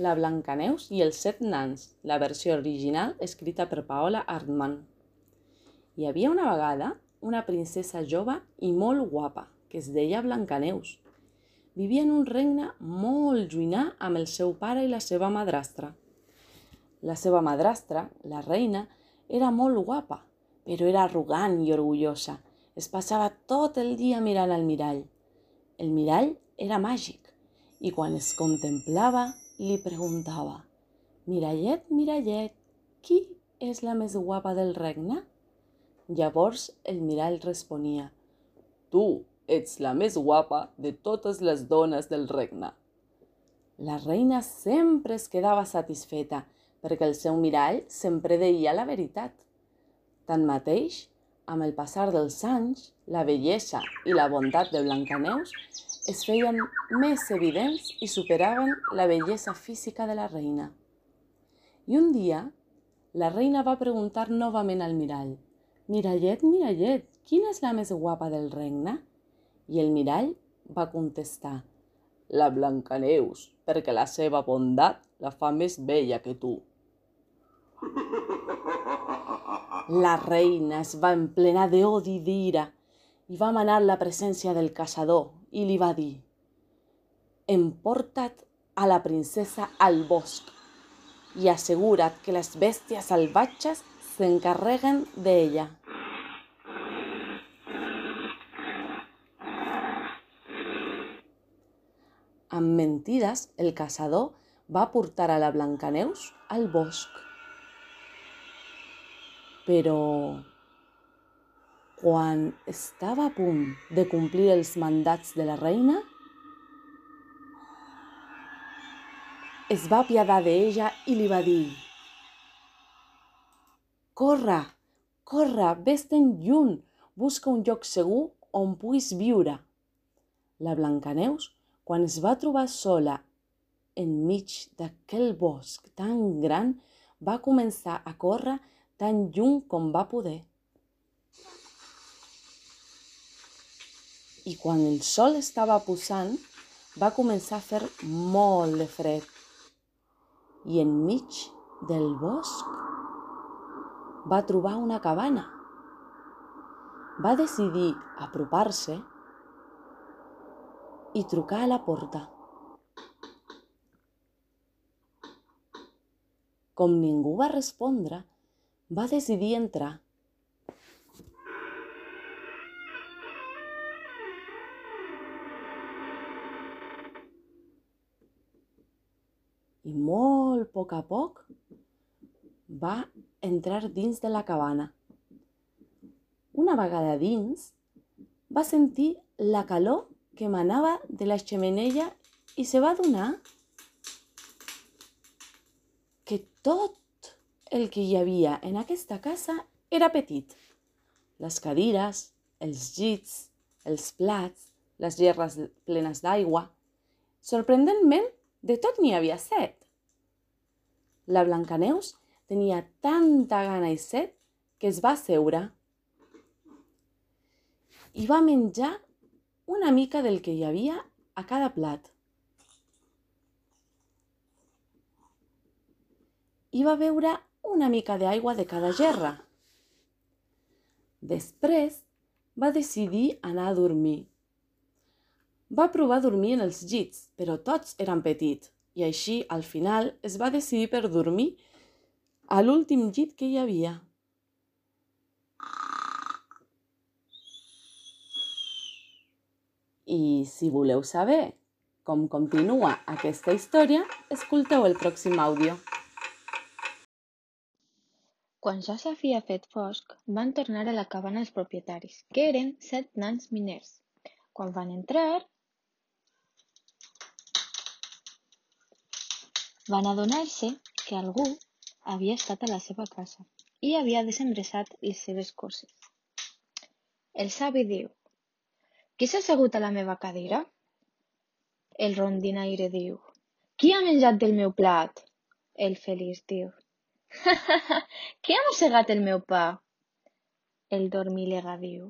La Blancaneus i els set nans, la versió original escrita per Paola Artman. Hi havia una vegada una princesa jove i molt guapa, que es deia Blancaneus. Vivia en un regne molt llunyà amb el seu pare i la seva madrastra. La seva madrastra, la reina, era molt guapa, però era arrogant i orgullosa. Es passava tot el dia mirant al mirall. El mirall era màgic i quan es contemplava li preguntava «Mirallet, mirallet, qui és la més guapa del regne?» Llavors el mirall responia «Tu ets la més guapa de totes les dones del regne». La reina sempre es quedava satisfeta perquè el seu mirall sempre deia la veritat. Tanmateix, amb el passar dels anys, la bellesa i la bondat de Blancaneus feien més evidents i superaven la bellesa física de la reina. I un dia, la reina va preguntar novament al mirall «Mirallet, mirallet, quina és la més guapa del regne?» I el mirall va contestar «La Blancaneus, perquè la seva bondat la fa més bella que tu». La reina es va emplenar d'odi i d'ira i va manar la presència del caçador i li va dir «Emporta't a la princesa al bosc i assegura't que les bèsties salvatges s'encarreguen d'ella». Amb mentides, el caçador va portar a la Blancaneus al bosc. Però quan estava a punt de complir els mandats de la reina, es va apiadar d'ella i li va dir «Corre, corre, vés-te'n lluny, busca un lloc segur on puguis viure». La Blancaneus, quan es va trobar sola enmig d'aquell bosc tan gran, va començar a córrer tan lluny com va poder. I quan el sol estava posant va començar a fer molt de fred. I enmig del bosc va trobar una cabana. Va decidir apropar-se i trucar a la porta. Com ningú va respondre, va decidir entrar. I molt a poc a poc va entrar dins de la cabana. Una vegada dins, va sentir la calor que emanava de la xemeneia i se va adonar que tot el que hi havia en aquesta casa era petit. Les cadires, els llits, els plats, les gerres plenes d'aigua. Sorprenentment, de tot n'hi havia set. La Blancaneus tenia tanta gana i set que es va seure i va menjar una mica del que hi havia a cada plat. I va beure una mica d'aigua de cada gerra. Després va decidir anar a dormir. Va provar a dormir en els llits, però tots eren petits i així, al final, es va decidir per dormir a l'últim llit que hi havia. I si voleu saber com continua aquesta història, escolteu el pròxim àudio. Quan ja s'havia fet fosc, van tornar a la cabana els propietaris, que eren set nans miners. Quan van entrar, Van adonar-se que algú havia estat a la seva casa i havia desembressat les seves coses. El savi diu: Qui s'ha assegut a la meva cadira? El rondinaire diu: Qui ha menjat del meu plat? El feliç diu: Qui ha mossegat el meu pa? El dormilega diu: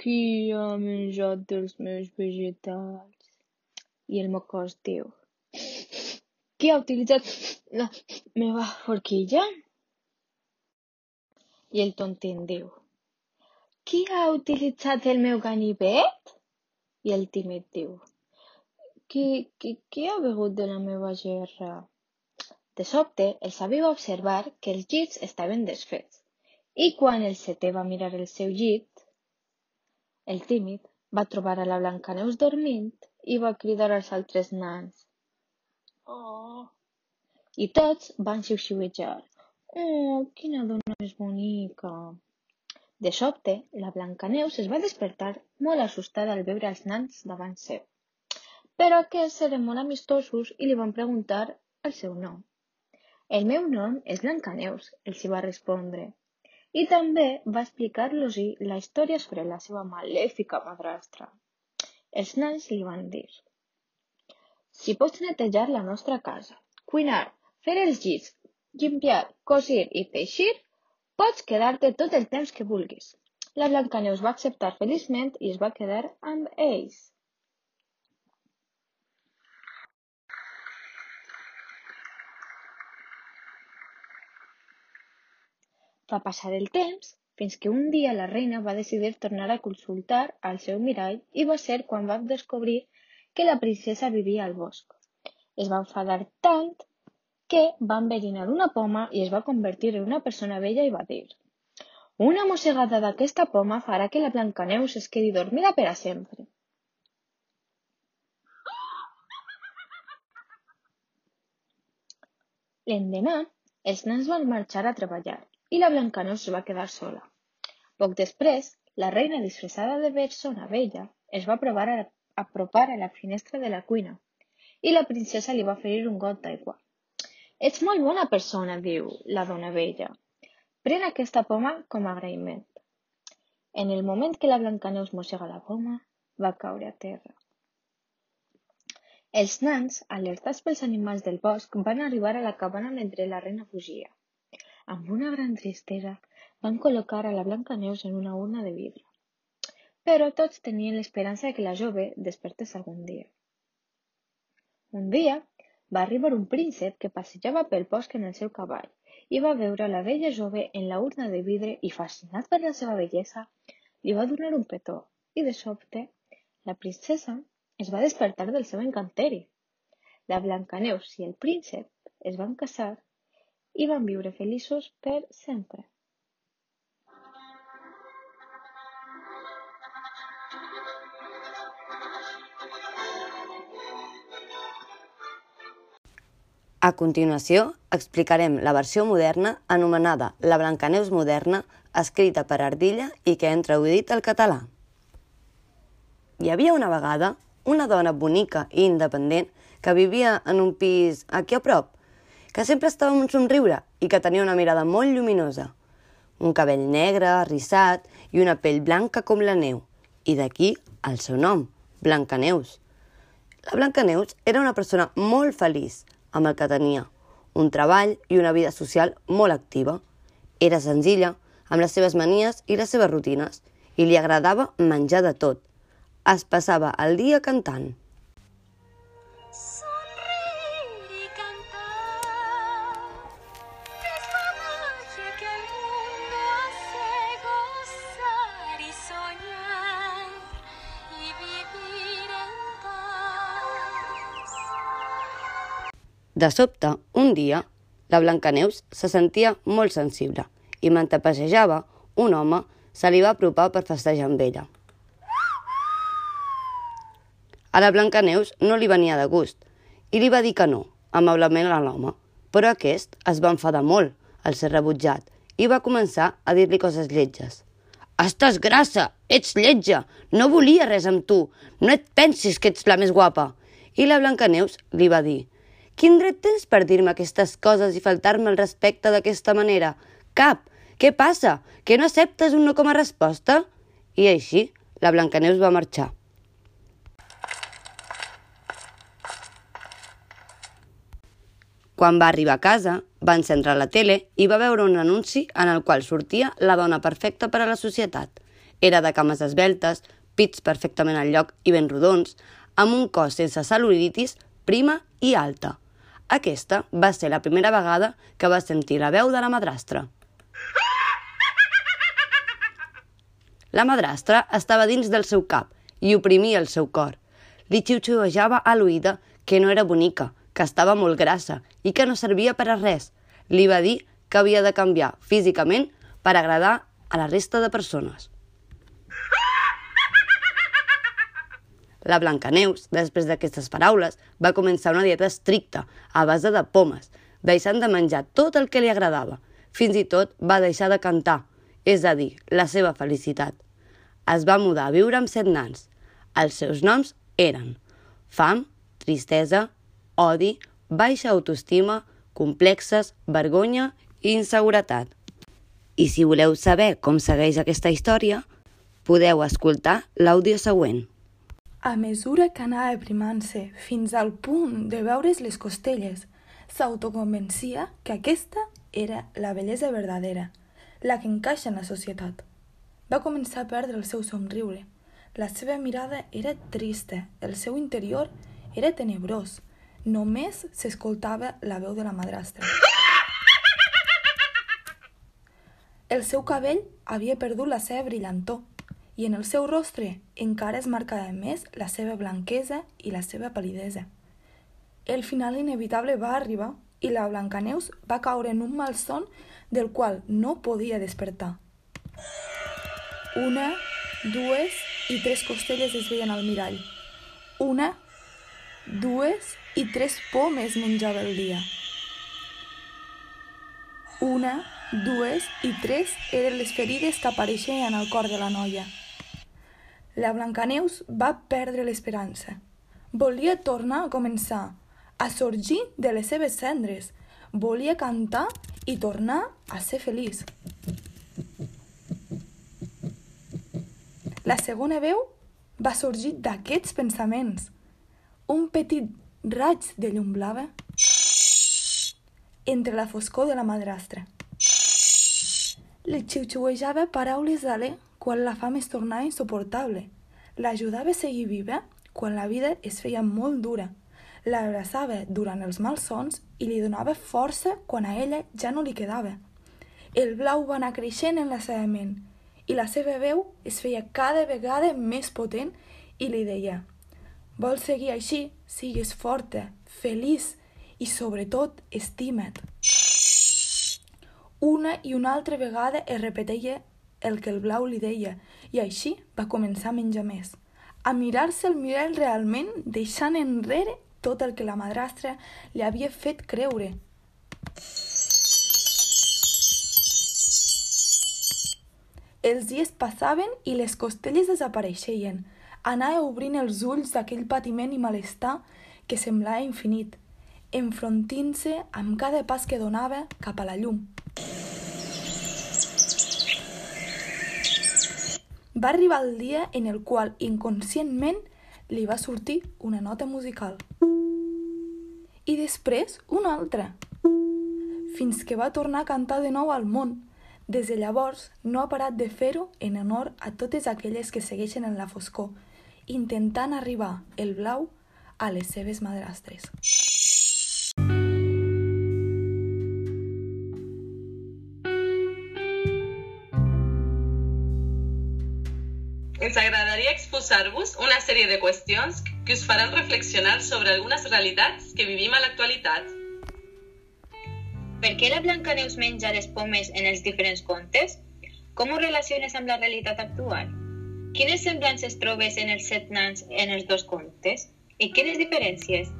Qui ha menjat dels meus vegetals? I el mocós diu: Qui ha utilitzat la meva forquilla? I el tontín diu, qui ha utilitzat el meu ganivet? I el tímid diu, qui, qui, qui ha begut de la meva gerra? De sobte, el savi va observar que els llits estaven desfets i quan el setè va mirar el seu llit, el tímid va trobar a la Blancaneus dormint i va cridar als altres nans. Oh! I tots van xiu-xiuejar. Oh, quina dona més bonica! De sobte, la Blancaneus es va despertar molt assustada al veure els nans davant seu. Però aquests eren molt amistosos i li van preguntar el seu nom. El meu nom és Blancaneus, els hi va respondre. I també va explicar-los la història sobre la seva malèfica madrastra. Els nans li van dir si pots netejar la nostra casa, cuinar, fer els llits, limpiar, cosir i teixir, pots quedar-te tot el temps que vulguis. La Blancaneus va acceptar feliçment i es va quedar amb ells. Va passar el temps fins que un dia la reina va decidir tornar a consultar al seu mirall i va ser quan va descobrir que la princesa vivia al bosc. Es va enfadar tant que va enverinar una poma i es va convertir en una persona vella i va dir una mossegada d'aquesta poma farà que la Blancaneus es quedi dormida per a sempre. L'endemà, els nens van marxar a treballar i la Blancaneus es va quedar sola. Poc després, la reina disfressada de persona vella es va provar a apropar a la finestra de la cuina i la princesa li va oferir un got d'aigua. Ets molt bona persona, diu la dona vella. Pren aquesta poma com a agraïment. En el moment que la Blancaneus mossega la poma, va caure a terra. Els nans, alertats pels animals del bosc, van arribar a la cabana mentre la reina fugia. Amb una gran tristesa, van col·locar a la Blancaneus en una urna de vidre però tots tenien l'esperança que la jove despertés algun dia. Un dia va arribar un príncep que passejava pel bosc en el seu cavall i va veure la vella jove en la urna de vidre i, fascinat per la seva bellesa, li va donar un petó i, de sobte, la princesa es va despertar del seu encanteri. La Blancaneus i el príncep es van casar i van viure feliços per sempre. A continuació, explicarem la versió moderna anomenada La Blancaneus moderna, escrita per Ardilla i que hem traduït al català. Hi havia una vegada una dona bonica i independent que vivia en un pis aquí a prop, que sempre estava amb un somriure i que tenia una mirada molt lluminosa. Un cabell negre, rissat i una pell blanca com la neu. I d'aquí el seu nom, Blancaneus. La Blancaneus era una persona molt feliç, amb el que tenia, un treball i una vida social molt activa. Era senzilla, amb les seves manies i les seves rutines, i li agradava menjar de tot. Es passava el dia cantant. De sobte, un dia, la Blancaneus se sentia molt sensible i mentre passejava, un home se li va apropar per festejar amb ella. A la Blancaneus no li venia de gust i li va dir que no, amablement a l'home, però aquest es va enfadar molt al ser rebutjat i va començar a dir-li coses lletges. Estàs grassa, ets lletja, no volia res amb tu, no et pensis que ets la més guapa. I la Blancaneus li va dir, Quin dret tens per dir-me aquestes coses i faltar-me el respecte d'aquesta manera? Cap! Què passa? Que no acceptes un no com a resposta? I així, la Blancaneus va marxar. Quan va arribar a casa, va encendre la tele i va veure un anunci en el qual sortia la dona perfecta per a la societat. Era de cames esbeltes, pits perfectament al lloc i ben rodons, amb un cos sense cel·lulitis, prima i alta. Aquesta va ser la primera vegada que va sentir la veu de la madrastra. La madrastra estava dins del seu cap i oprimia el seu cor. Li xiuxiuejava a l'oïda que no era bonica, que estava molt grassa i que no servia per a res. Li va dir que havia de canviar físicament per agradar a la resta de persones. La Blancaneus, després d'aquestes paraules, va començar una dieta estricta, a base de pomes, deixant de menjar tot el que li agradava. Fins i tot va deixar de cantar, és a dir, la seva felicitat es va mudar a viure amb set nans. Els seus noms eren fam, tristesa, odi, baixa autoestima, complexes, vergonya i inseguretat. I si voleu saber com segueix aquesta història, podeu escoltar l'àudio següent. A mesura que anava aprimant-se fins al punt de veure's les costelles, s'autoconvencia que aquesta era la bellesa verdadera, la que encaixa en la societat. Va començar a perdre el seu somriure. La seva mirada era trista, el seu interior era tenebrós. Només s'escoltava la veu de la madrastra. El seu cabell havia perdut la seva brillantor i en el seu rostre encara es marcava més la seva blanquesa i la seva palidesa. El final inevitable va arribar i la Blancaneus va caure en un malson del qual no podia despertar. Una, dues i tres costelles es veien al mirall. Una, dues i tres pomes menjava el dia. Una, dues i tres eren les ferides que apareixien al cor de la noia. La Blancaneus va perdre l'esperança. Volia tornar a començar, a sorgir de les seves cendres. Volia cantar i tornar a ser feliç. La segona veu va sorgir d'aquests pensaments. Un petit raig de llum blava entre la foscor de la madrastra. Li xiuxiuejava paraules d'alè quan la fam es tornava insuportable. L'ajudava a seguir viva quan la vida es feia molt dura. L'abraçava durant els malsons i li donava força quan a ella ja no li quedava. El blau va anar creixent en la seva ment i la seva veu es feia cada vegada més potent i li deia «Vols seguir així? Sigues forta, feliç i, sobretot, estima't». Una i una altra vegada es repetia el que el blau li deia i així va començar a menjar més, a mirar-se el mirall realment deixant enrere tot el que la madrastra li havia fet creure. Els dies passaven i les costelles desapareixien. Anava obrint els ulls d'aquell patiment i malestar que semblava infinit, enfrontint-se amb cada pas que donava cap a la llum. Va arribar el dia en el qual inconscientment li va sortir una nota musical. I després una altra, fins que va tornar a cantar de nou al món, des de llavors no ha parat de fer-ho en honor a totes aquelles que segueixen en la foscor, intentant arribar el blau a les seves madrastres. Ens agradaria exposar-vos una sèrie de qüestions que us faran reflexionar sobre algunes realitats que vivim a l'actualitat. Per què la Blancaneus menja les pomes en els diferents contes? Com ho relaciones amb la realitat actual? Quines semblances trobes en els set nans en els dos contes? I quines diferències?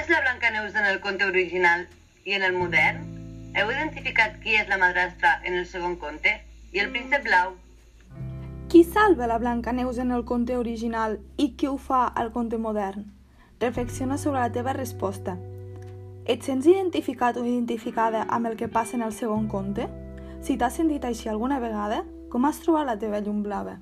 És la Blancaneus en el conte original i en el modern? Heu identificat qui és la madrastra en el segon conte? I el príncep blau? Qui salva la Blancaneus en el conte original i qui ho fa al conte modern? Reflexiona sobre la teva resposta et sents identificat o identificada amb el que passa en el segon conte? Si t'has sentit així alguna vegada, com has trobat la teva llum blava?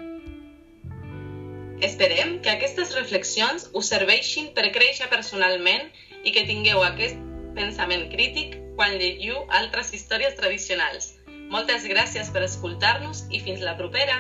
Esperem que aquestes reflexions us serveixin per créixer personalment i que tingueu aquest pensament crític quan llegiu altres històries tradicionals. Moltes gràcies per escoltar-nos i fins la propera!